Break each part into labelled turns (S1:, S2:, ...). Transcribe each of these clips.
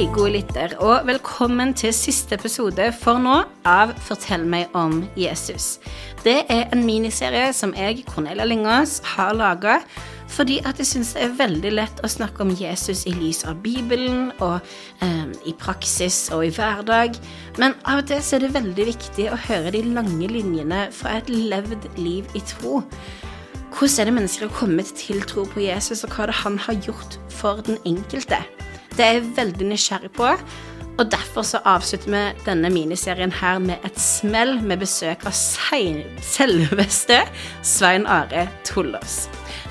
S1: Hei, gode lytter, og velkommen til siste episode for nå av Fortell meg om Jesus. Det er en miniserie som jeg, Cornelia Lyngås, har laga fordi at jeg syns det er veldig lett å snakke om Jesus i lys av Bibelen og eh, i praksis og i hverdag, men av og til så er det veldig viktig å høre de lange linjene fra et levd liv i tro. Hvordan er det mennesker har kommet til tro på Jesus, og hva det han har gjort for den enkelte? Det er jeg veldig nysgjerrig på. Og derfor så avslutter vi denne miniserien her med et smell med besøk av selveste Svein Are Tollås.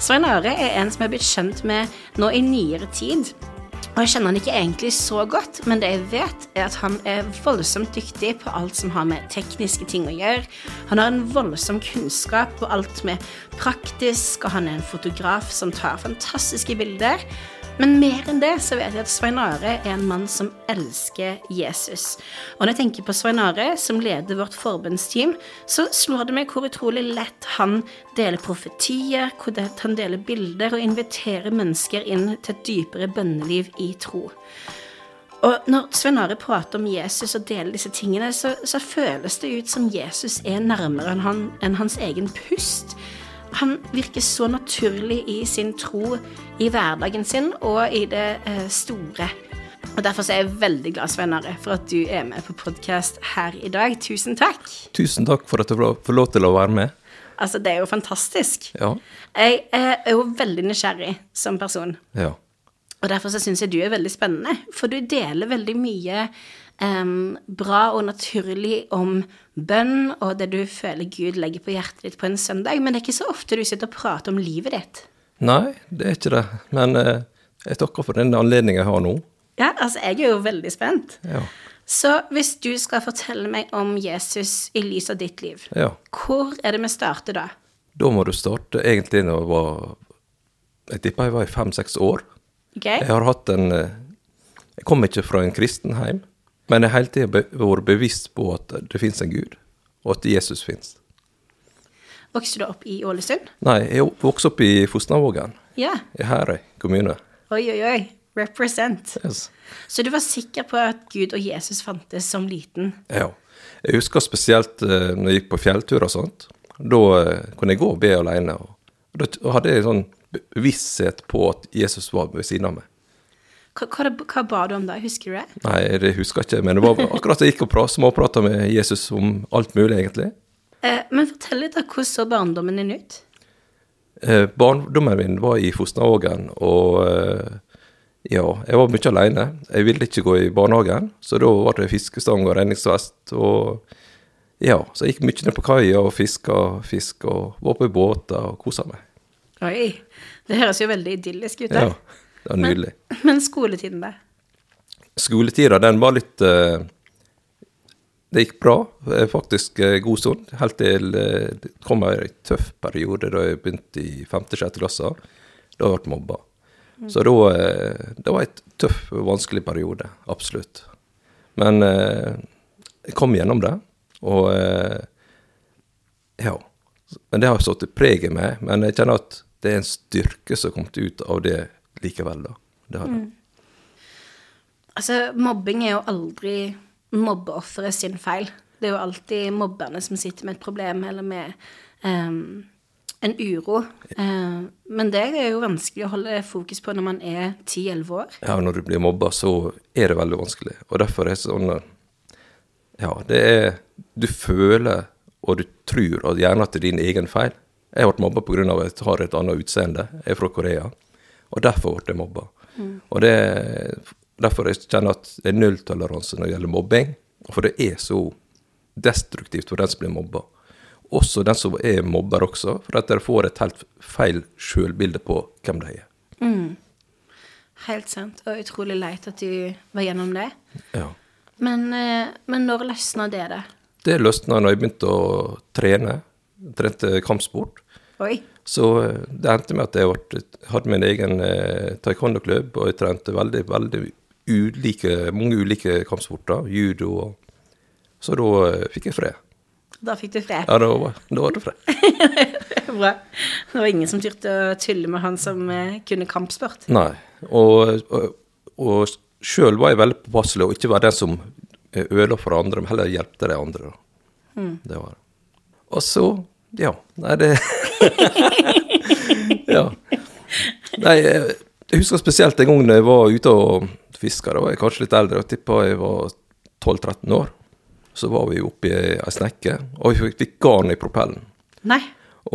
S1: Svein Are er en som jeg er blitt kjent med nå i nyere tid. Og jeg kjenner han ikke egentlig så godt, men det jeg vet, er at han er voldsomt dyktig på alt som har med tekniske ting å gjøre. Han har en voldsom kunnskap på alt med praktisk, og han er en fotograf som tar fantastiske bilder. Men mer enn det så vet jeg at Svein Are er en mann som elsker Jesus. Og når jeg tenker på Svein Are, som leder vårt forbundsteam, så slår det meg hvor utrolig lett han deler profetier, hvor lett han deler bilder og inviterer mennesker inn til et dypere bønneliv i tro. Og når Svein Are prater om Jesus og deler disse tingene, så, så føles det ut som Jesus er nærmere enn, han, enn hans egen pust. Han virker så naturlig i sin tro i hverdagen sin og i det eh, store. Og Derfor er jeg veldig glad, Sveinare, for at du er med på podkast her i dag. Tusen takk.
S2: Tusen takk for at du får lov til å være med.
S1: Altså, det er jo fantastisk.
S2: Ja.
S1: Jeg er jo veldig nysgjerrig som person.
S2: Ja.
S1: Og derfor så syns jeg du er veldig spennende, for du deler veldig mye um, bra og naturlig om bønn og det du føler Gud legger på hjertet ditt på en søndag, men det er ikke så ofte du sitter og prater om livet ditt.
S2: Nei, det er ikke det, men uh, jeg takker for den anledningen jeg har nå.
S1: Ja, altså, jeg er jo veldig spent.
S2: Ja.
S1: Så hvis du skal fortelle meg om Jesus i lys av ditt liv,
S2: ja.
S1: hvor er det vi starter da?
S2: Da må du starte egentlig når jeg var Jeg tipper jeg var i fem-seks år.
S1: Okay.
S2: Jeg har hatt en eh, Jeg kom ikke fra en kristen heim, men jeg har hele tida vært bevisst på at det fins en Gud, og at Jesus fins.
S1: Vokste du opp i Ålesund?
S2: Nei, jeg vokste opp i Fosnavågen.
S1: Ja.
S2: I Herøy kommune.
S1: Oi, oi, oi. Represent.
S2: Yes.
S1: Så du var sikker på at Gud og Jesus fantes som liten?
S2: Ja. Jeg husker spesielt uh, når jeg gikk på fjelltur og sånt. Da uh, kunne jeg gå og be alene. Og da hadde jeg en sånn visshet på at Jesus var ved siden av meg.
S1: Hva, hva, ba du om da, husker du det?
S2: Nei, det husker jeg ikke, men det var akkurat jeg gikk og småprata med Jesus om alt mulig, egentlig.
S1: Eh, men fortell litt, da, hvordan så barndommen din ut?
S2: Eh, barndommen min var i Fosnavågen, og eh, ja, jeg var mye alene. Jeg ville ikke gå i barnehagen, så da var det fiskestang og redningsvest. og ja, så jeg gikk mye ned på kaia og fiska fisk og var på båter og kosa meg.
S1: Oi, det høres jo veldig idyllisk ut.
S2: Ja, det var nydelig.
S1: Men, men skoletiden, da?
S2: Skoletida, den var litt uh, Det gikk bra, faktisk uh, god stund. Helt til uh, det kom en tøff periode da jeg begynte i 5.-6. klasse. Da ble jeg mobba. Mm. Så da Det var et tøff, vanskelig periode. Absolutt. Men jeg kom gjennom det, og Ja. Men det har satt preg i meg. Men jeg kjenner at det er en styrke som har kommet ut av det likevel, da. Det har det. Mm.
S1: Altså, mobbing er jo aldri mobbeofferet sin feil. Det er jo alltid mobberne som sitter med et problem eller med um, en uro. Uh, men det er jo vanskelig å holde fokus på når man er 10-11 år.
S2: Ja, når du blir mobba, så er det veldig vanskelig. Og derfor er det sånn Ja, det er Du føler og du tror at gjerne at det er din egen feil. Jeg ble mobba pga. at jeg har et annet utseende. Jeg er fra Korea. Og derfor ble jeg mobba. Mm. Og det, derfor jeg kjenner at det er nulltoleranse når det gjelder mobbing. For det er så destruktivt for den som blir mobba. Også den som er mobber også, for at dere får et helt feil sjølbilde på hvem de er.
S1: Mm. Helt sant. Og utrolig leit at du var gjennom det.
S2: Ja.
S1: Men, eh, men når løsna det, da?
S2: Det løsna når jeg begynte å trene. Trente kampsport.
S1: Oi.
S2: Så eh, det endte med at jeg ble, hadde min egen eh, taekwondo-klubb, og jeg trente veldig, veldig ulike, mange ulike kampsporter. Judo og Så da eh, fikk jeg fred.
S1: Da fikk du fred?
S2: Ja, da var, da var det fred.
S1: Bra. Det var ingen som turte å tulle med han som kunne kampsport?
S2: Nei. Og, og, og sjøl var jeg veldig påpasselig og ikke være den som ødela for andre, men heller hjelpte de andre. Mm. Det var det. Og så Ja. Nei, det Ja. Nei, jeg husker spesielt en gang da jeg var ute og fiska. Da var jeg kanskje litt eldre, jeg tippa jeg var 12-13 år. Så var vi oppe i ei snekke, og vi fikk garn i propellen.
S1: Nei.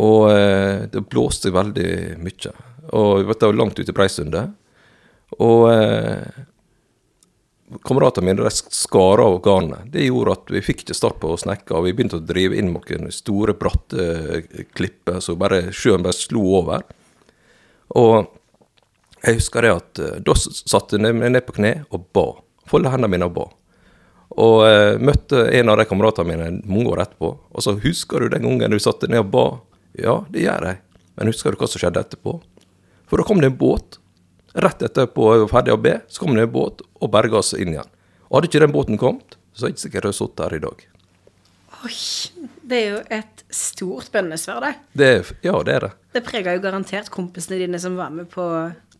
S2: Og eh, det blåste veldig mye. Og vi var langt ute i Breisundet. Og eh, kameratene mine de skar av garnet. Det gjorde at vi fikk ikke start på og vi begynte å drive inn noen store, bratte eh, klipper så bare sjøen bare slo over. Og jeg husker det at eh, da satte jeg meg ned på kne og ba. Folde hendene mine og ba. Og eh, møtte en av de kameratene mine mange år etterpå. Og så husker du den gangen du satte ned og ba? Ja, det gjør jeg. Men husker du hva som skjedde etterpå? For da kom det en båt. Rett etterpå jeg var ferdig å be, så kom det en båt og berga oss inn igjen. Og hadde ikke den båten kommet, så er jeg ikke sikkert jeg hadde sittet her i dag.
S1: Oi. Det er jo et stort bønnesvar, det.
S2: Det, er- ja, det er det.
S1: Det prega jo garantert kompisene dine som var med på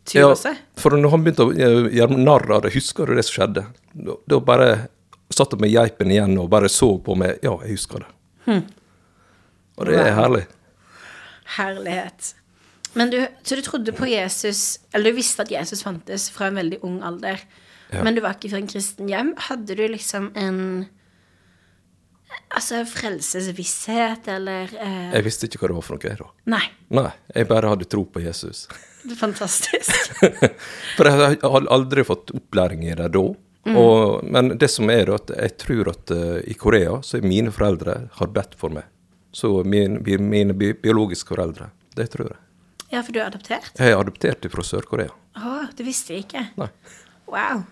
S1: tur
S2: Ja,
S1: også.
S2: for når han begynte å eh, gjøre narr av det, husker du det som skjedde? Da, da bare satt jeg med geipen igjen og bare så på meg. Ja, jeg husker det. Og det er herlig.
S1: Herlighet. Men du, så du trodde på Jesus, eller du visste at Jesus fantes fra en veldig ung alder,
S2: Ja.
S1: men du var ikke fra en kristen hjem. Hadde du liksom en Altså frelsesvisshet, eller eh,
S2: Jeg visste ikke hva det var for noe. jeg da.
S1: Nei.
S2: Nei, jeg bare hadde tro på Jesus.
S1: Det er fantastisk.
S2: For jeg har aldri fått opplæring i det da. Og, men det som er at jeg tror at uh, i Korea så er mine foreldre har bedt for meg. Så min, mine bi biologiske foreldre. Det tror jeg.
S1: Ja, for du er adoptert?
S2: Jeg er adoptert fra Sør-Korea.
S1: Å, det visste jeg ikke.
S2: Nei.
S1: Wow.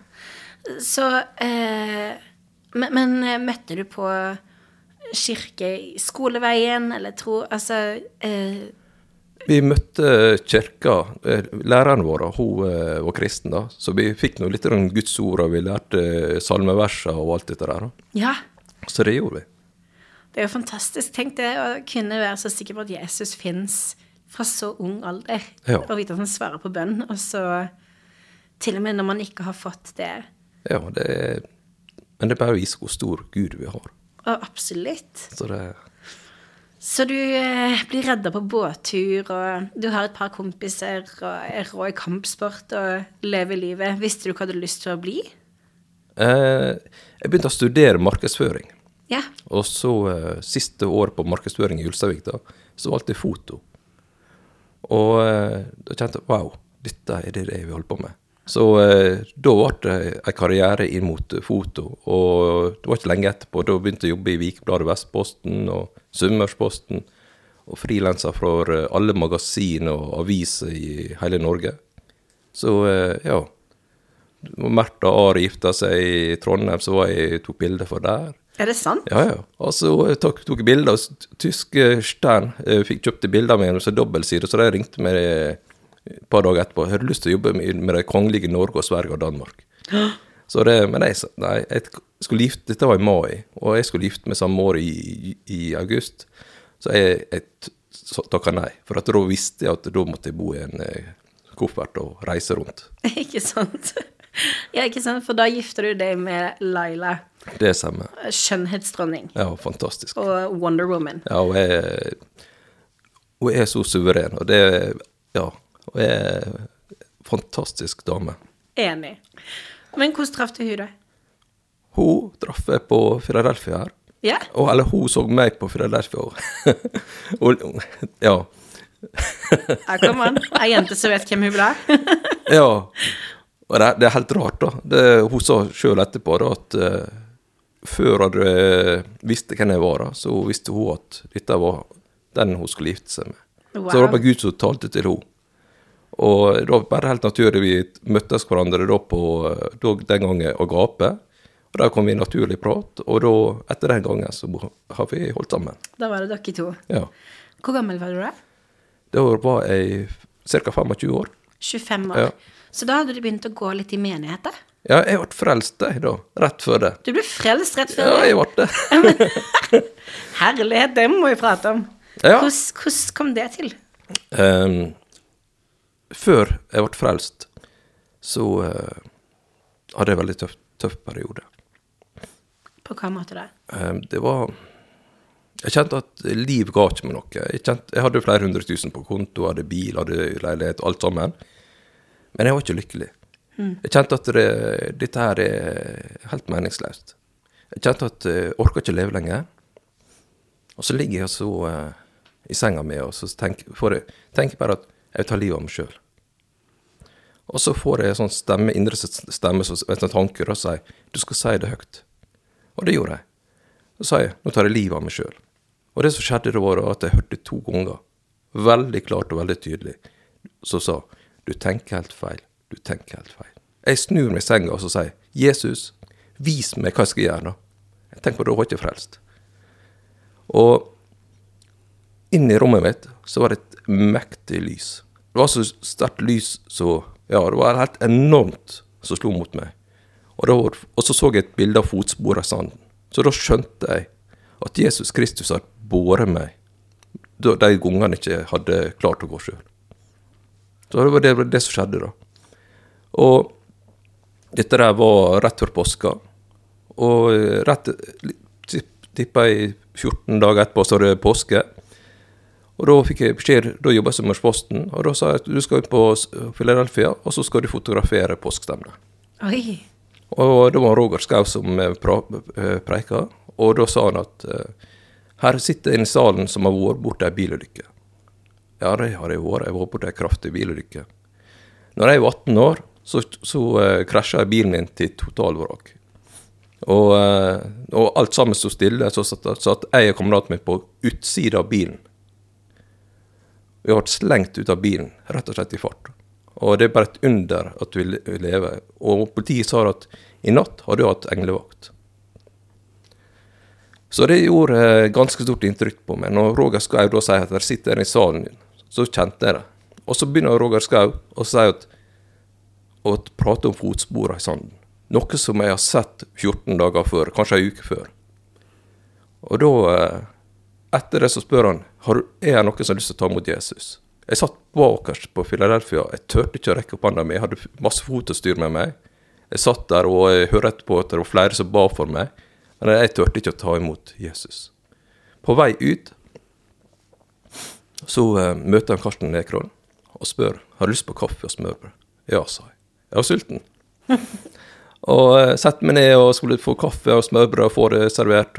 S1: Så eh, men, men eh, møtte du på kirke i skoleveien, eller tro Altså eh,
S2: Vi møtte kirka. eh, Læreren vår hun eh, var kristen, da, så vi fikk nå litt Guds ord, og vi lærte salmeversene og alt dette der. da.
S1: Ja.
S2: Så det gjorde vi.
S1: Det er jo fantastisk. Tenk det å kunne være så sikker på at Jesus fins fra så ung alder.
S2: Ja.
S1: Og vite at han svarer på bønn. Og så til og med når man ikke har fått det.
S2: Ja, det er, men det bare viser hvor stor Gud vi har.
S1: Og absolutt.
S2: Så det
S1: Så du eh, blir redda på båttur, og du har et par kompiser og er rå i kampsport og lever livet. Visste du hva du hadde lyst til å bli?
S2: eh, Jeg begynte å studere markedsføring.
S1: Ja.
S2: Og så eh, siste året på markedsføring i Ulsteinvik, da, så valgte jeg foto. Og eh, da kjente jeg wow, dette er det jeg vil holde på med. Så eh, da ble det en karriere inn mot foto, og det var ikke lenge etterpå. Da begynte jeg å jobbe i Vikebladet Vestposten og Sunnmørsposten, og frilanser for eh, alle magasin og aviser i hele Norge. Så ja. Märtha Ari gifta seg i Trondheim, så var jeg tok bilder for der.
S1: Er det sant?
S2: Ja, ja. Og så eh, tok, tok bilder, og tysk tyske Stern eh, fikk kjøpte bilder med en dobbeltside, så de ringte meg eh, et par dager etterpå. Jeg hadde lyst til å jobbe med, med det kongelige Norge og Sverige og Danmark? Så det, men jeg sa nei, jeg skulle gifte, dette var i mai, og jeg skulle gifte meg samme år i, i, i august. Så jeg, jeg takka nei, for da visste jeg at da måtte jeg bo i en eh, koffert og reise rundt.
S1: ikke sant? Ja, ikke sant? For da gifter du deg med Laila,
S2: Det stemmer.
S1: skjønnhetsdronning,
S2: Ja, fantastisk.
S1: og Wonder Woman.
S2: Ja, hun er, hun er så suveren, og det Ja. Hun er en fantastisk dame.
S1: Enig. Men hvordan traff du hun da?
S2: Hun traff jeg på Philadelphia her.
S1: Ja?
S2: Og, eller hun så meg på Philadelphia. og, ja.
S1: Ja, kom an. Ei jente som vet hvem hun ble.
S2: ja. Og det, det er helt rart, da. Det, hun sa sjøl etterpå da, at eh, før hun visste hvem jeg var, så visste hun at dette var den hun skulle gifte seg med. Så det var bare Gud som talte til henne. Og det var bare helt naturlig vi møttes hverandre da på eh, da, den gangen Agape. Og der kom vi i naturlig prat, og da, etter den gangen så har vi holdt sammen.
S1: Da var det dere to.
S2: Ja.
S1: Hvor gammel var du da?
S2: Da var jeg ca. 25 år.
S1: 25 år.
S2: Ja.
S1: Så da hadde du begynt å gå litt i menigheter?
S2: Ja, jeg ble frelst jeg da, rett før det.
S1: Du ble frelst rett før
S2: Ja,
S1: det?
S2: jeg ble det.
S1: Herlighet, det må vi prate om.
S2: Ja.
S1: Hvordan, hvordan kom det til?
S2: Um, før jeg ble frelst, så uh, hadde jeg en veldig tøff, tøff periode.
S1: På hva måte da?
S2: Um, Det var Jeg kjente at liv ga ikke meg noe. Jeg, kjente, jeg hadde flere hundre tusen på konto, hadde bil, hadde leilighet, alt sammen. Men jeg var ikke lykkelig. Jeg kjente at det, dette her er helt meningsløst. Jeg kjente at jeg orka ikke leve lenger. Og så ligger jeg så uh, i senga mi og så tenker, jeg, tenker bare at jeg vil ta livet av meg sjøl. Og så får jeg en sånn stemme, indre stemme, som en og sier du skal si det høyt. Og det gjorde jeg. Så sa jeg nå tar jeg livet av meg sjøl. Og det som skjedde, det var at jeg hørte to ganger, veldig klart og veldig tydelig, som sa du tenker helt feil, du tenker helt feil. Jeg snur meg i senga og så sier Jesus, vis meg hva jeg skal gjøre nå. Jeg tenker på da var ikke frelst. Og inn i rommet mitt så var det et mektig lys. Det var så sterkt lys så Ja, det var helt enormt som slo mot meg. Og, var- og så så jeg et bilde av fotspor i sanden. Så da skjønte jeg at Jesus Kristus hadde båret meg de gangene jeg ikke hadde klart å gå sjøl. Så det var det, det som skjedde, da. Og dette der var rett før påska. Og eh, rett tippa jeg 14 dager etterpå, så var det påske. Og da fikk jeg beskjed, da jobba jeg som Mørsposten, og da sa jeg at du skal inn på Philadelphia, og så skal du fotografere
S1: påskestemmene.
S2: Og det var Roger Skau som eh, eh, preika, og da sa han at her sitter en i salen som har vært borti ei bilulykke. Ja, det har jeg vært. Jeg var borti ei kraftig bilulykke. Når jeg var 18 år, så, så uh, krasja bilen min til totalvrak. Og, uh, og alt sammen sto stille, så satt, satt jeg og kameraten min på utsida av bilen. Vi ble slengt ut av bilen, rett og slett i fart. Og det er bare et under at vi lever. Og politiet sa at i natt har du hatt englevakt. Så det gjorde eh, ganske stort inntrykk på meg. Når Roger Skau da sier at dere sitter i salen din, så kjente jeg det. Og så begynner Roger Skau å si at å prate om fotsporene i sanden. Noe som jeg har sett 14 dager før, kanskje ei uke før. Og da, eh, etter det så spør han har er det noen som har lyst til å ta imot Jesus. Jeg satt bakerst på Philadelphia. Jeg turte ikke å rekke opp hånda mi. Jeg hadde masse fotostyr med meg. Jeg satt der og jeg hørte på at det var flere som ba for meg. Men jeg turte ikke å ta imot Jesus. På vei ut så uh, møter han Karsten Nekron og spør har du lyst på kaffe og smørbrød. Ja, sa jeg. Jeg var sulten. og eh, setter meg ned og skulle få kaffe og smørbrød og få det servert.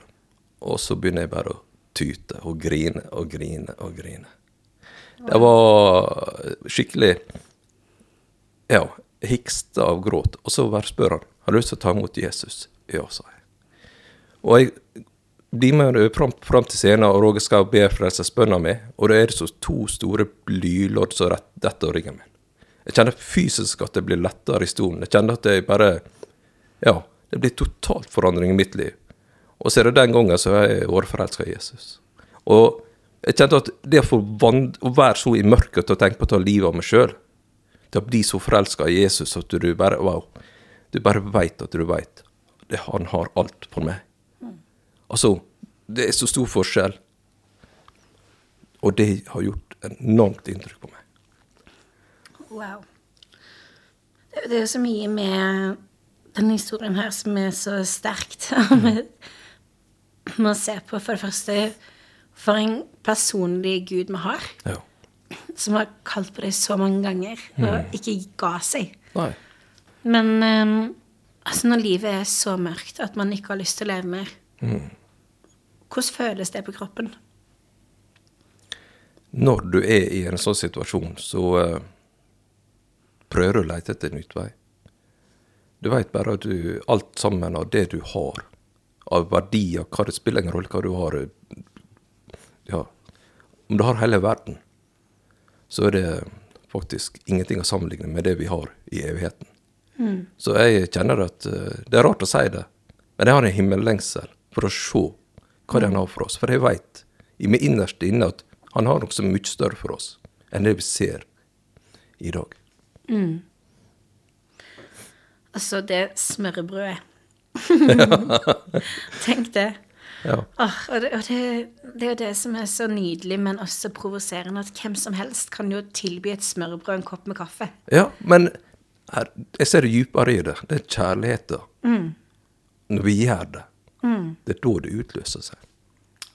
S2: Og så begynner jeg bare å tyte og grine og grine og grine. Det var skikkelig Ja, hikste av gråt. Og så bare spør han har du lyst til å ta imot Jesus. Ja, sa jeg. Og jeg blir med fram, til scenen, og Roger skal be frelsesbønna mi, og da er det så to store blylodd som detter av ryggen min. Jeg kjenner fysisk at det blir lettere i stolen. Jeg kjenner at jeg bare Ja, det blir totalt forandring i mitt liv. Og så er det den gangen så har jeg vært forelska i Jesus. Og jeg kjente at det å å være så i mørket og tenke på å ta livet av meg sjøl, til å bli så forelska i Jesus at du bare Wow. Du bare veit at du veit. Han har alt for meg. Altså, det er så stor forskjell. Og det har gjort enormt inntrykk på meg.
S1: Wow. Det, er jo så mye med denne historien her som er så sterkt. Man ser på, for det første, for en personlig Gud vi har,
S2: Ja.
S1: som har kalt på deg så mange ganger, og ikke ga seg.
S2: Nei.
S1: Men um, altså når livet er så mørkt at man ikke har lyst til å leve mer, hvordan føles det på kroppen?
S2: Når du er i en sånn situasjon, så eh, prøver å lete etter en utvei. Du veit bare at du alt sammen av det du har, av verdier, hva det spiller ingen rolle hva du har Ja, om du har hele verden, så er det faktisk ingenting å sammenligne med det vi har i evigheten. Så jeg kjenner at eh, Det er rart å si det, men jeg har en himmellengsel for å se hva det han har for oss. For jeg veit i mitt innerste inne at han har noe som er mye større for oss enn det vi ser i dag.
S1: Altså, det smørbrødet. Tenk det.
S2: Ja.
S1: Oh, og det, og det, det er jo det som er så nydelig, men også provoserende, at hvem som helst kan jo tilby et smørbrød og en kopp med kaffe.
S2: ja, men her, Jeg ser det dypere i det. Det er kjærligheten. Når vi gjør det. Det er da det utløser seg.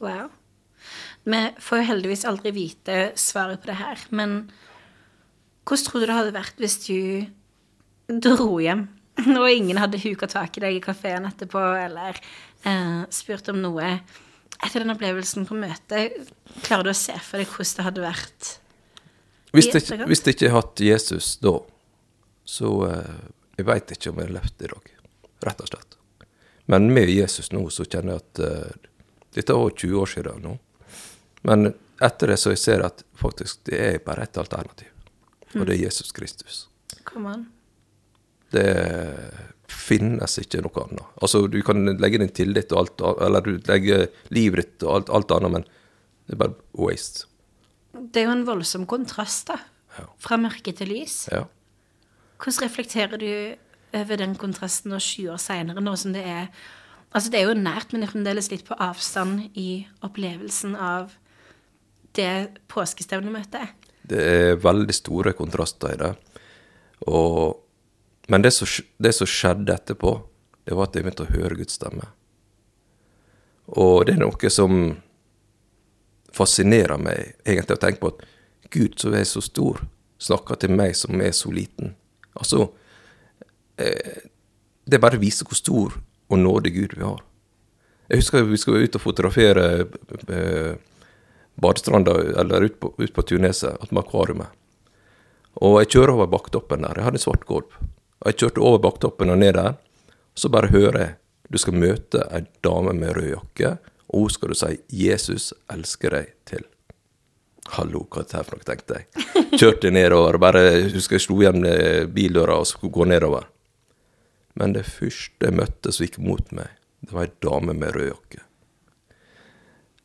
S1: Wow. Vi får jo heldigvis aldri vite svaret på det her, men hvordan tror du det hadde vært hvis du dro hjem, og ingen hadde huka tak i deg i kafeen etterpå, eller eh, spurt om noe etter den opplevelsen på møtet? Klarer du å se for deg hvordan det hadde vært?
S2: Hvis
S1: jeg,
S2: det, hvis jeg ikke hadde hatt Jesus da, så eh, Jeg veit ikke om jeg levde i dag, rett og slett. Men med Jesus nå, så kjenner jeg at eh, Dette var 20 år siden nå. Men etter det så jeg ser at faktisk det er bare ett alternativ, og det er Jesus Kristus.
S1: Kom on.
S2: Det finnes ikke noe annet. Altså, du kan legge din tillit og alt, eller du legger livet ditt og alt, alt annet, men det er bare waste.
S1: Det er jo en voldsom kontrast, da.
S2: Ja.
S1: Fra mørke til lys.
S2: Ja.
S1: Hvordan reflekterer du over den kontrasten nå sju år seinere, nå som det er Altså, det er jo nært, men det er fremdeles litt på avstand i opplevelsen av det påskestevnemøtet.
S2: Det er veldig store kontraster i det. Og, men det som, det som skjedde etterpå, det var at jeg begynte å høre Guds stemme. Og det er noe som fascinerer meg, egentlig, å tenke på at Gud som er så stor, snakker til meg som er så liten. Altså, eh, det bare viser hvor stor og nådig Gud vi har. Jeg husker vi skulle ut og fotografere eh, badestranda, eller ut på, ut på Tuneset, attmed akvariet. Og jeg kjører over baktoppen der. Jeg hadde en svart gulv. Og jeg kjørte over baktoppen og ned der. Så bare hører jeg du skal møte ei dame med rød jakke, og hun skal du si 'Jesus elsker deg' til. Hallo, hva er dette for noe, tenkte jeg. Kjørte nedover, bare husker jeg slo igjen eh, bildøra og skulle gå nedover. Men det første jeg møtte som gikk mot meg, det var ei dame med rød jakke.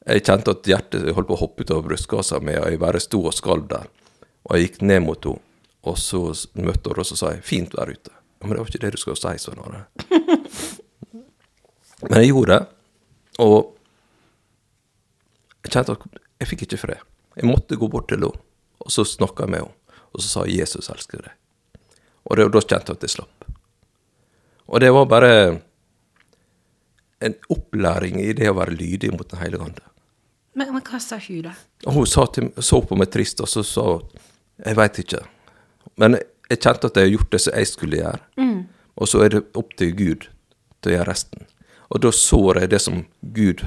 S2: Jeg kjente at hjertet holdt på å hoppe ut av brystkassa mi, og jeg bare sto og skalv der. Og jeg gikk ned mot henne, og så møtte hun, og så sa jeg 'fint vær ute'. Men det var ikke det du skulle si, Svein Are. Men jeg gjorde det, og jeg kjente at jeg fikk ikke fred. Jeg måtte gå bort til henne, og så snakka jeg med henne, og så sa jeg 'Jesus elsker deg'. Og da kjente jeg at jeg slapp. Og det var bare en opplæring i det å være lydig mot Den hellige ande.
S1: Men, men hva sa hun, da?
S2: Hun sa til, så på meg trist, og så sa hun Jeg veit ikke. Men jeg kjente at jeg har gjort det som jeg skulle gjøre. Og så er det opp til Gud til å gjøre resten. Og da sår jeg det som Gud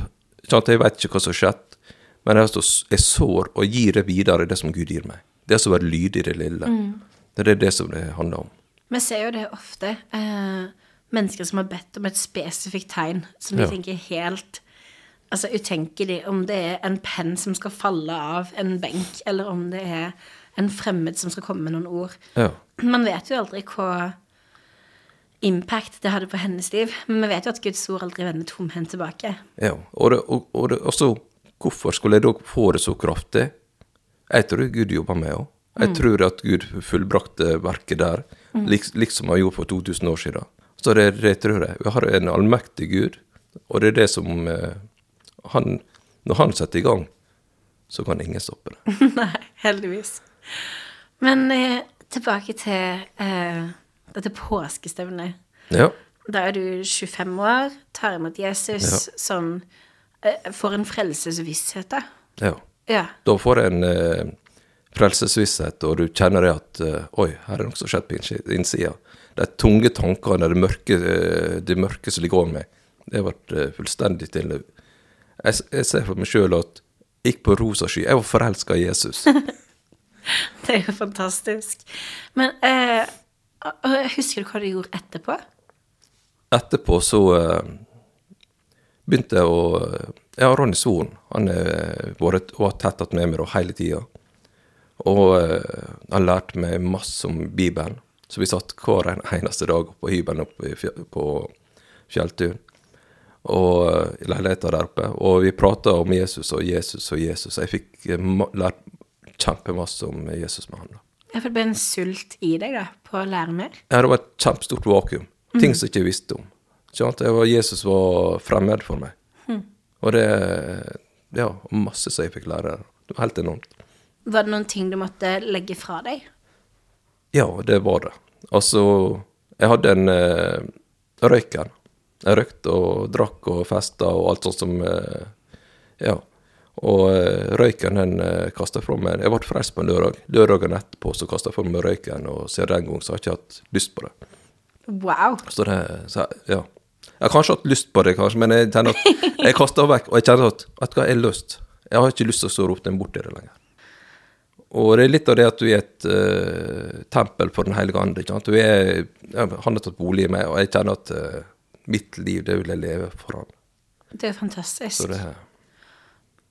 S2: sant? Jeg veit ikke hva som har skjedd, men jeg, sår og gir det videre, det som Gud gir meg. Det som er lydig det lille. Det er det som det handler om.
S1: Vi ser jo det ofte. Eh, mennesker som har bedt om et spesifikt tegn, som de
S2: Ja.
S1: tenker helt altså, utenkelig. Om det er en penn som skal falle av en benk, eller om det er en fremmed som skal komme med noen ord.
S2: Ja.
S1: Man vet jo aldri hva impact det hadde på hennes liv, men vi vet jo at Guds ord aldri vender tomhendt tilbake.
S2: Ja, og, det, og, og det, også, hvorfor skulle jeg da få det så kraftig? Jeg tror Gud jobber med òg. Jeg tror at Gud fullbrakte verket der, lik, liksom han gjorde for 2000 år siden. Så det, det tror jeg. Vi har en allmektig Gud, og det er det som eh, han, Når han setter i gang, så kan ingen stoppe det.
S1: Nei, heldigvis. Men eh, tilbake til eh, dette påskestevnet.
S2: Ja.
S1: Da er du 25 år, tar imot Jesus, som eh, får en frelsesvisshet, da.
S2: ja.
S1: Ja.
S2: Da får du en eh, frelsesvisshet, og du kjenner det at eh, Oi, her er det noe som har skjedd på innsi- innsida. De tunge tankene, det mørke, eh, det mørke som ligger over meg, det har vært eh, fullstendig til Jeg, jeg ser for meg sjøl at jeg gikk på rosa sky. Jeg var forelska i Jesus.
S1: Det er jo fantastisk. Men eh, husker du hva du gjorde etterpå?
S2: Etterpå så eh, begynte jeg å Ja, Ronny Soren, han har vært- var tett med meg da hele tida. Og eh, han lærte meg masse om Bibelen. Så vi satt hver eneste dag på hybelen oppe på fjelltur. Og eh, leiligheta der oppe. Og vi prata om Jesus og Jesus og Jesus. Jeg fikk eh, lært kjempemasse om Jesus med han. da.
S1: Ja, for det ble en sult i deg, da, på å lære mer?
S2: Ja, det var et kjempestort vakuum. Ting som jeg ikke visste om. Jeg var, Jesus var fremmed for meg. Og det Ja, masse som jeg fikk lære. Det var helt enormt.
S1: Var det noen ting du måtte legge fra deg?
S2: Ja, det var det. Altså, jeg hadde en uh, røyker. Jeg røykte og drakk og festa og alt sånt som uh, Ja. Og uh, røyken den uh, kasta fra meg. Jeg ble frelst på en lørdag. Lørdagen etterpå så kasta jeg fra meg røyken, og siden den gang så har jeg ikke hatt lyst på det.
S1: Wow.
S2: Så det, så, ja. Jeg har kanskje hatt lyst på det, kanskje, men jeg kjenner at jeg kaster vekk. Og jeg kjenner at vet du hva, jeg har lyst. Jeg har ikke lyst til å rope den bort i det lenger. Og det er litt av det at du er et uh, tempel for Den hellige ande. ikke sant? Du er, ja, han har tatt bolig i meg, og jeg kjenner at uh, mitt liv, det vil jeg leve for han.
S1: Det er fantastisk.
S2: Det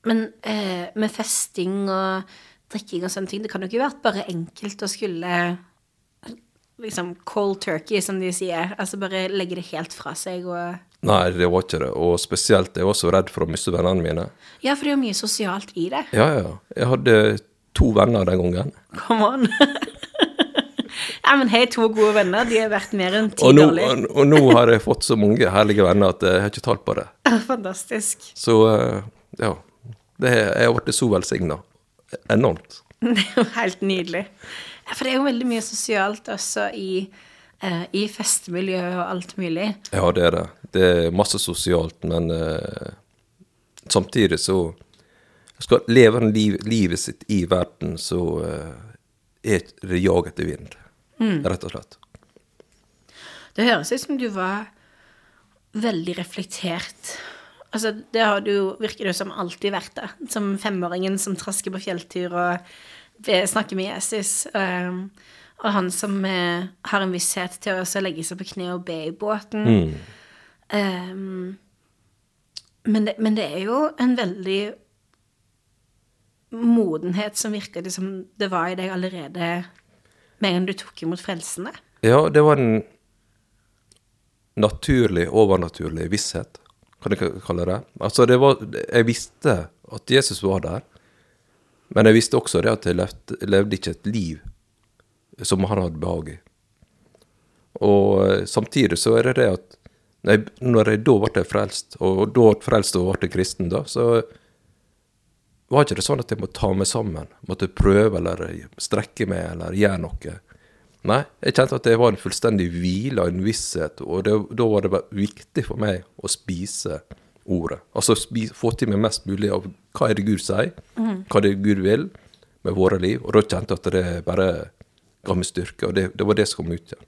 S1: Men eh, med festing og drikking og sånne ting, det kan jo ikke vært bare enkelt å skulle liksom cold turkey, som de sier. Altså bare legge det helt fra seg og
S2: Nei, det var ikke det. Og spesielt jeg var så redd for å miste vennene mine.
S1: Ja, for det er jo mye sosialt i det.
S2: Ja, ja. Jeg hadde to venner den gangen.
S1: Come on. ja, men hei, to gode venner, de har vært mer enn ti
S2: Og nå, og, og nå har jeg fått så mange herlige venner at jeg har ikke talt på det.
S1: Fantastisk.
S2: Så eh, ja. Det, jeg har blitt så velsigna. Enormt.
S1: Det er jo helt nydelig. For det er jo veldig mye sosialt også i, eh, i festemiljø og alt mulig.
S2: Ja, det er det. Det er masse sosialt, men eh, samtidig så Skal leve han liv, livet sitt i verden, så eh, er det jag etter vind. Rett og slett.
S1: Det høres ut som du var veldig reflektert. Altså, det har du virker det som alltid vært det. Som femåringen som trasker på fjelltur og snakker med Jesus. Um, og han som uh, har en visshet til å legge seg på kne og be i båten. Um, men, det, men det er jo en veldig modenhet som virker det som det var i deg allerede med en gang du tok imot frelsene.
S2: Ja, det var en naturlig, overnaturlig visshet, kan jeg kalle det. Altså, det var Jeg visste at Jesus var der, men jeg visste også det at jeg levde, levde ikke et liv som han hadde behag i. Og eh, samtidig så er det det at når jeg da ble frelst, og da ble frelst og ble kristen, da, så var ikke det sånn at jeg måtte ta meg sammen, måtte prøve eller strekke meg eller gjøre noe. Nei, jeg kjente at det var en fullstendig hvile og en visshet, og det, da var det bare viktig for meg å spise ordet. Altså spise, få til meg mest mulig av hva er det Gud sier, hva er det Gud vil med våre liv, og da kjente jeg at det bare ga meg styrke, og det, det var det som kom ut igjen.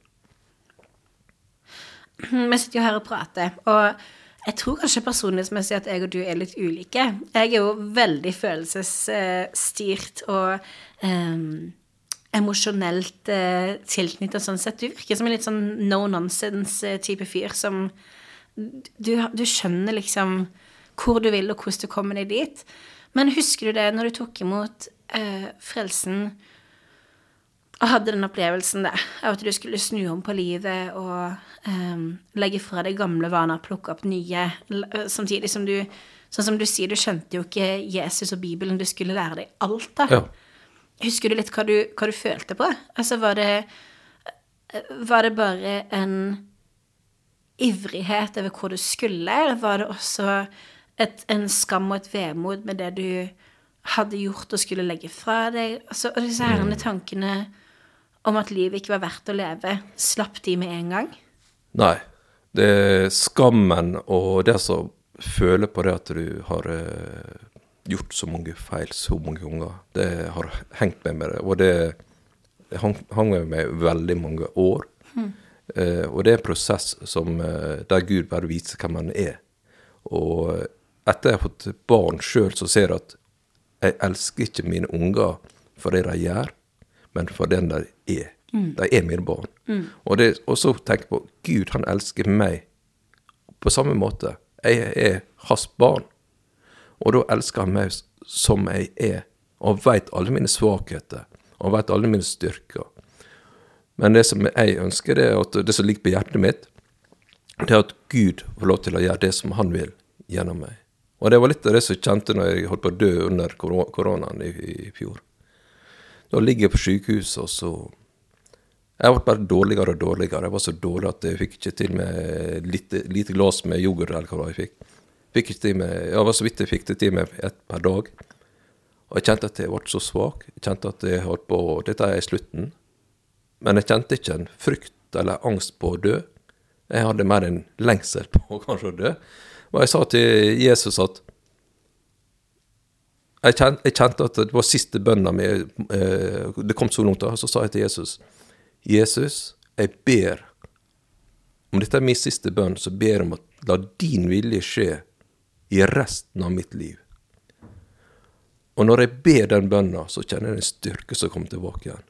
S1: Vi sitter jo her og prater, og jeg tror kanskje personlighetsmessig at jeg og du er litt ulike. Jeg er jo veldig følelsesstyrt og um, emosjonelt uh, tilknyttet sånn sett. Du virker som en litt sånn no nonsense-type fyr som du, du skjønner liksom hvor du vil, og hvordan du kommer deg dit. Men husker du det når du tok imot uh, frelsen og hadde den opplevelsen der, av at du skulle snu om på livet og um, legge fra deg gamle vaner, plukke opp nye, samtidig som du Sånn som du sier, du skjønte jo ikke Jesus og Bibelen, du skulle lære deg alt, da.
S2: Ja.
S1: Husker du litt hva du, hva du følte på? Altså, var det Var det bare en ivrighet over hvor du skulle, eller var det også et, en skam og et vemod med det du hadde gjort og skulle legge fra deg? Altså, og disse herrene tankene om at livet ikke var verdt å leve, slapp de med en gang?
S2: Nei. Det er skammen og det som føler på det at du har eh, gjort så mange feil så mange ganger, det har hengt med meg. Og det hang, hang med meg veldig mange år. Eh, og det er en prosess som, eh, der Gud bare viser hvem han er. Og etter jeg har fått barn sjøl, så ser jeg at jeg elsker ikke mine unger for det de gjør, men for den de er. De er mine barn. Og, det, og så tenker jeg på Gud, han elsker meg på samme måte. Jeg er hans barn. Og da elsker han meg som jeg er. Og veit alle mine svakheter. Og veit alle mine styrker. Men det som jeg ønsker, det er at det som ligger på hjertet mitt, det er at Gud får lov til å gjøre det som han vil gjennom meg. Og det var litt av det som jeg kjente når jeg holdt på å dø under koronaen i, i fjor. Da ligger jeg på sykehuset, og så Jeg ble bare dårligere og dårligere. Jeg var så dårlig at jeg fikk ikke til med lite, lite glass med yoghurt eller hva jeg fikk. Fikk ikke til med, jeg var så vidt jeg fikk det til med ett per dag. Og jeg kjente at jeg ble så svak. Jeg kjente at jeg holdt på Dette er slutten. men jeg kjente ikke en frykt eller angst på å dø. Jeg hadde mer en lengsel på kanskje å dø. Og jeg sa til Jesus at jeg kjente, jeg kjente at det var siste bønna mi. Eh, det kom så langt, da. Så sa jeg til Jesus Jesus, jeg ber om dette er min siste bønn, så ber jeg om at la din vilje skje i resten av mitt liv. Og når jeg ber den bønna, så kjenner jeg en styrke som kommer tilbake igjen.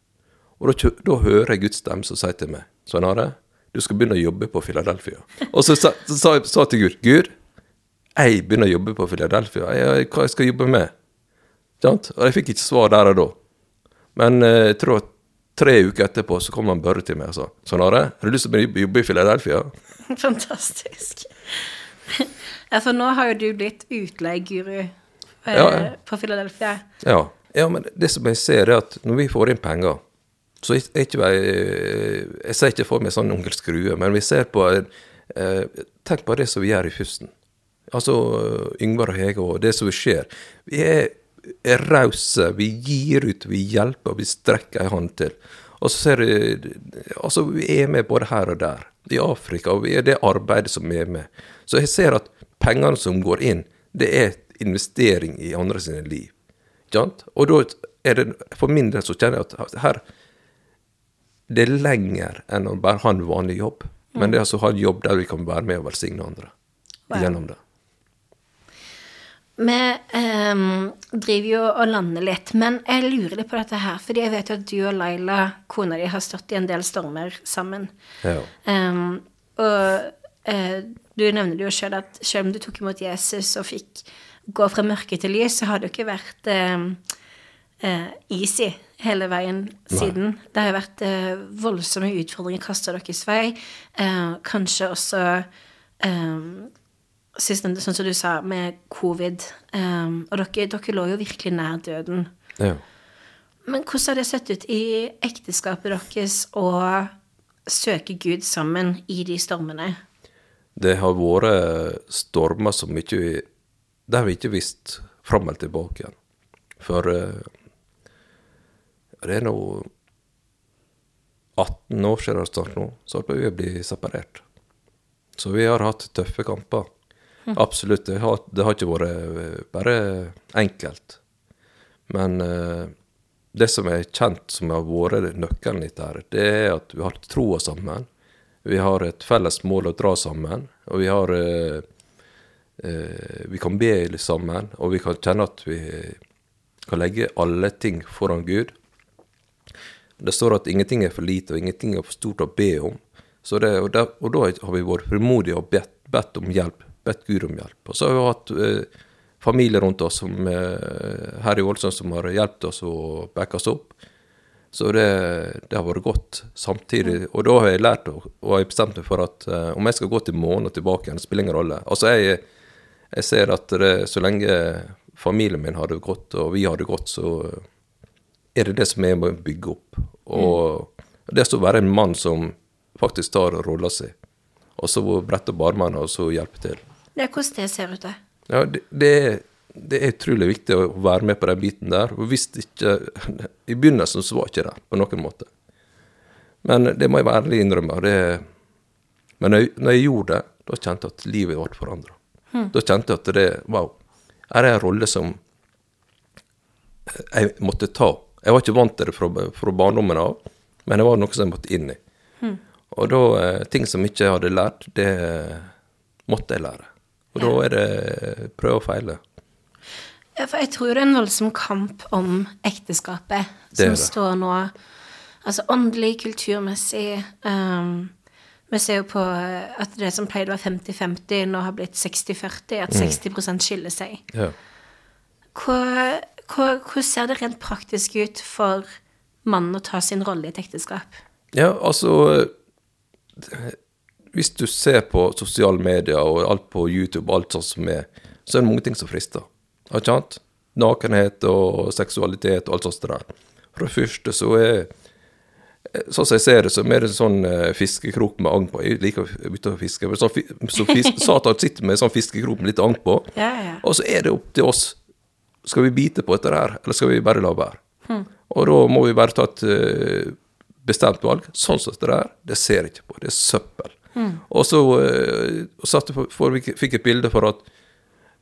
S2: Og da, da hører jeg Guds stemme som sier til meg Svein Are, du skal begynne å jobbe på Philadelphia. Og så sa jeg til Gud Gud, jeg begynner å jobbe på Philadelphia. Hva jeg skal jobbe med? Sant? Og jeg fikk ikke svar der og da. Men eh, jeg tror at tre uker etterpå så kom han Børre til meg og sa Sånn Are, har du lyst til å jobbe i Philadelphia?
S1: Fantastisk. Ja, for nå har jo du blitt utleieguru eh,
S2: Ja, ja.
S1: på Philadelphia.
S2: Ja. ja, men det som jeg ser, er at når vi får inn penger, så ikke jeg Jeg ser ikke for meg sånn onkel Skrue, men vi ser på eh, Tenk på det som vi gjør i Fusten. Altså Yngvar og Hege og det som skjer. Vi er, er rause, vi gir ut, vi hjelper, vi strekker ei hånd til. Og så ser du Altså, vi er med både her og der. I Afrika, og vi er det arbeidet som er med. Så jeg ser at pengene som går inn, det er investering i andre sine liv. Og da er det For min del så kjenner jeg at her Det er lenger enn å bare ha en vanlig jobb. Men det er altså å ha en jobb der vi kan være med og velsigne andre
S1: Wow.
S2: gjennom det.
S1: Vi ehm, driver jo og lander litt, men jeg lurer litt på dette her, fordi jeg vet jo at du og Laila, kona di, har stått i en del stormer sammen.
S2: Ja.
S1: Um, og eh, du nevner jo sjøl at selv om du tok imot Jesus og fikk gå fra mørke til lys, så har det jo ikke vært ehm, eh, easy hele veien siden. Det har vært eh, voldsomme utfordringer kasta deres vei. Eh, kanskje også um, Sistnevnte, sånn som du sa, med covid. Um, og dere, dere lå jo virkelig nær døden.
S2: ja.
S1: Men hvordan har det sett ut i ekteskapet deres å søke Gud sammen i de stormene?
S2: Det har vært stormer som ikke Der vi ikke visst fram eller tilbake igjen. For eh, det er nå 18 år siden snart nå, så holdt vi å bli separert. Så vi har hatt tøffe kamper. Absolutt. Det har, det har ikke vært eh, bare enkelt. Men eh, det som er kjent som har vært nøkkelen litt her, det er at vi har troa sammen. Vi har et felles mål å dra sammen, og vi har eh, eh, Vi kan be sammen, og vi kan kjenne at vi kan legge alle ting foran Gud. Det står at ingenting er for lite, og ingenting er for stort å be om. Så det, og, der, og da har vi vært frimodige og bedt, bedt om hjelp, bedt Gud om hjelp. Og så har vi hatt eh, familie rundt oss som, eh, her i Ålesund som har hjulpet oss og backa oss opp. Så det, det har vært godt samtidig. Og da har jeg lært og, og har jeg bestemt meg for at eh, om jeg skal gå til månen og tilbake igjen, det spiller ingen rolle. Altså jeg, jeg ser at det, så lenge familien min har det godt, og vi har det godt, så er det det som jeg må bygge opp. Og det er å være en mann som faktisk tar rolla si, og så brette opp armene og så hjelpe til.
S1: Det er hvordan det ser ut, det.
S2: Ja, det, det, det er utrolig viktig å være med på den biten der. Og hvis ikke I begynnelsen så var ikke det på noen måte. Men det må jeg være ærlig innrømme. Det, men når jeg, når jeg gjorde det, da kjente jeg at livet ble forandra. Da kjente jeg at det Wow. Her er en rolle som jeg måtte ta. Jeg var ikke vant til det fra, fra barndommen av, men det var noe som jeg måtte inn i. Og da eh, ting som ikke jeg hadde lært, det måtte jeg lære. Og da er det prøv og feile.
S1: Ja, for jeg tror det er en voldsom kamp om ekteskapet som
S2: det.
S1: står nå. Altså åndelig, kulturmessig. Um, vi ser jo på eh, at det som pleide å være 50-50, nå har blitt 60-40. At 60 skiller seg.
S2: Ja.
S1: Hva, hvor, hvor, ser det rent praktisk ut for mannen å ta sin rolle i et ekteskap?
S2: Ja, altså Hvis du ser på sosiale medier og alt på YouTube, alt sånt som er, så er det mange ting som frister. Ikke sant? Nakenhet og seksualitet og alt sånt der. For det første så er Sånn som jeg ser det, så er det en sånn eh, fiskekrok med agn på. Jeg liker å bytte å fiske. Men sånn, så fisk, Satan sitter med en sånn fiskekrok med litt agn på.
S1: Ja, ja.
S2: Og så er det opp til oss. Skal vi bite på dette her, eller skal vi bare la være? Og da må vi bare ta et eh, bestemt valg. Sånn som det der, det ser jeg ikke på. Det er søppel. Og så uh, satte, for, fikk jeg et bilde for at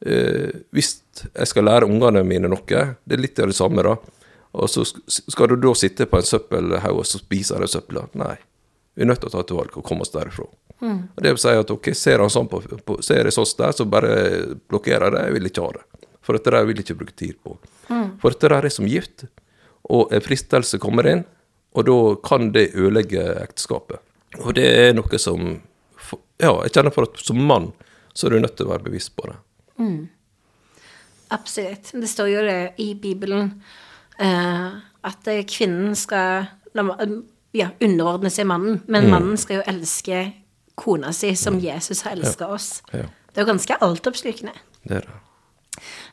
S2: uh, hvis jeg skal lære ungene mine noe, det er litt av det samme, da, og så skal du da sitte på en søppelhaug og så spise de søpla? Nei. Vi er nødt til å ta et valg og komme oss derifra. Mm. Og Det vil si at ok, ser han sånn på, på ser jeg sånn der, så bare blokkerer jeg det. Jeg vil ikke ha det. For dette der vil jeg ikke bruke tid på. Mm. For dette der er som gift, og en fristelse kommer inn, og da kan det ødelegge ekteskapet. Og det er noe som Ja, jeg kjenner for at som mann så er du nødt til å være bevisst på det. Mm.
S1: Absolutt. Det står jo det i Bibelen uh, at kvinnen skal ja, underordne seg mannen, men mm. mannen skal jo elske kona si som mm. Jesus har elska ja. oss. Ja. Det er jo ganske altoppslukende.
S2: Det er det.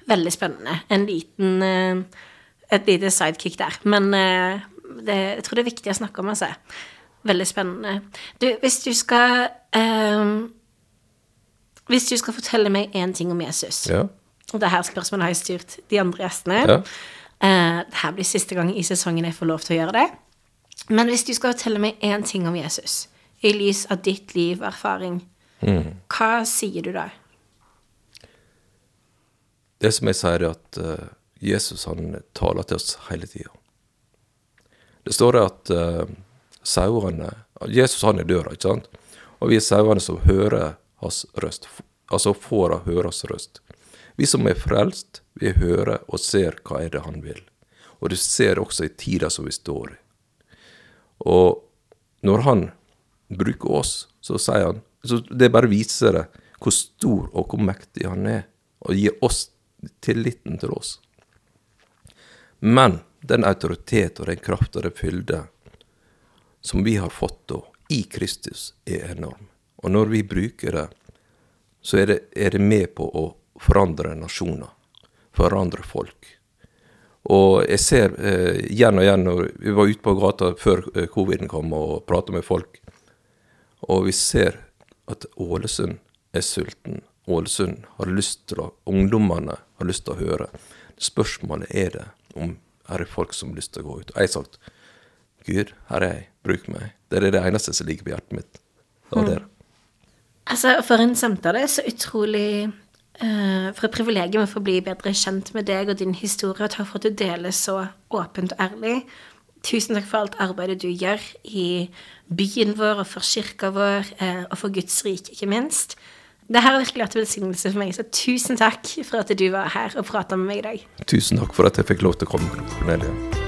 S1: Veldig spennende. En liten uh, Et lite sidekick der. Men uh, det, jeg tror det er viktig å snakke om, altså. Veldig spennende. Du, hvis du skal um, Hvis du skal fortelle meg én ting om Jesus
S2: ja.
S1: Og det her spørsmålet har jeg styrt de andre gjestene. Ja. Uh, det her blir siste gang i sesongen jeg får lov til å gjøre det. Men hvis du skal fortelle meg én ting om Jesus, i lys av ditt liv, og erfaring, mm. hva sier du da?
S2: Det som jeg sier, er at uh, Jesus han taler til oss hele tida. Det står at uh, sauene Jesus han er døra, ikke sant? Og vi er sauene som hører hans røst. Altså får høre hans røst. Vi som er frelst, vi hører og ser hva er det han vil. Og du ser også i tida som vi står i. Og når han bruker oss, så sier han så Det bare viser det hvor stor og hvor mektig han er, og gir oss tilliten til oss. Men den autoritet og den kraft og den fylde som vi har fått da, i Kristus, er enorm. Og når vi bruker det, så er det, er det med på å forandre nasjoner, forandre folk. Og jeg ser eh, igjen og igjen når vi var ute på gata før eh, coviden kom og prata med folk, og vi ser at Ålesund er sulten. Ålesund har lyst til å Ungdommene har lyst til å høre. Spørsmålet er det om er det folk som har lyst til å gå ut. Jeg har sagt Gud, her er jeg, bruk meg. Det er det eneste som ligger på hjertet mitt. Det var mm. det.
S1: Altså, for en samtale så utrolig uh, For et privilegium å få bli bedre kjent med deg og din historie, og takk for at du deler så åpent og ærlig. Tusen takk for alt arbeidet du gjør i byen vår og for kirka vår, uh, og for Guds rike, ikke minst. Det her har virkelig vært en velsignelse for meg, så tusen takk for at du var her og prata med meg i dag.
S2: Tusen takk for at jeg fikk lov til å komme, Cornelia.